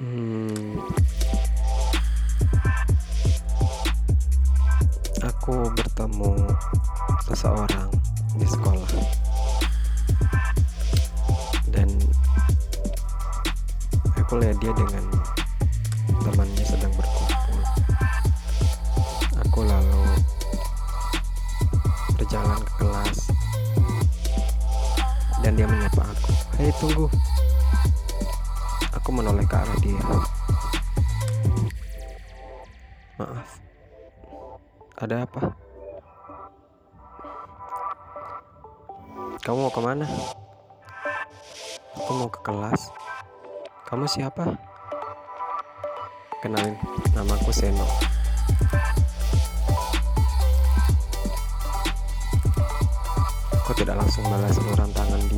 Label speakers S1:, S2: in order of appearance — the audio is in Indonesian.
S1: Hmm, aku bertemu seseorang di sekolah dan aku lihat dia dengan temannya sedang berkumpul. Aku lalu berjalan ke kelas dan dia menyapa aku. Hei tunggu. Aku menoleh ke arah dia. Maaf. Ada apa? Kamu mau ke mana? Aku mau ke kelas. Kamu siapa? Kenalin, namaku Seno. Aku tidak langsung balas uluran tangan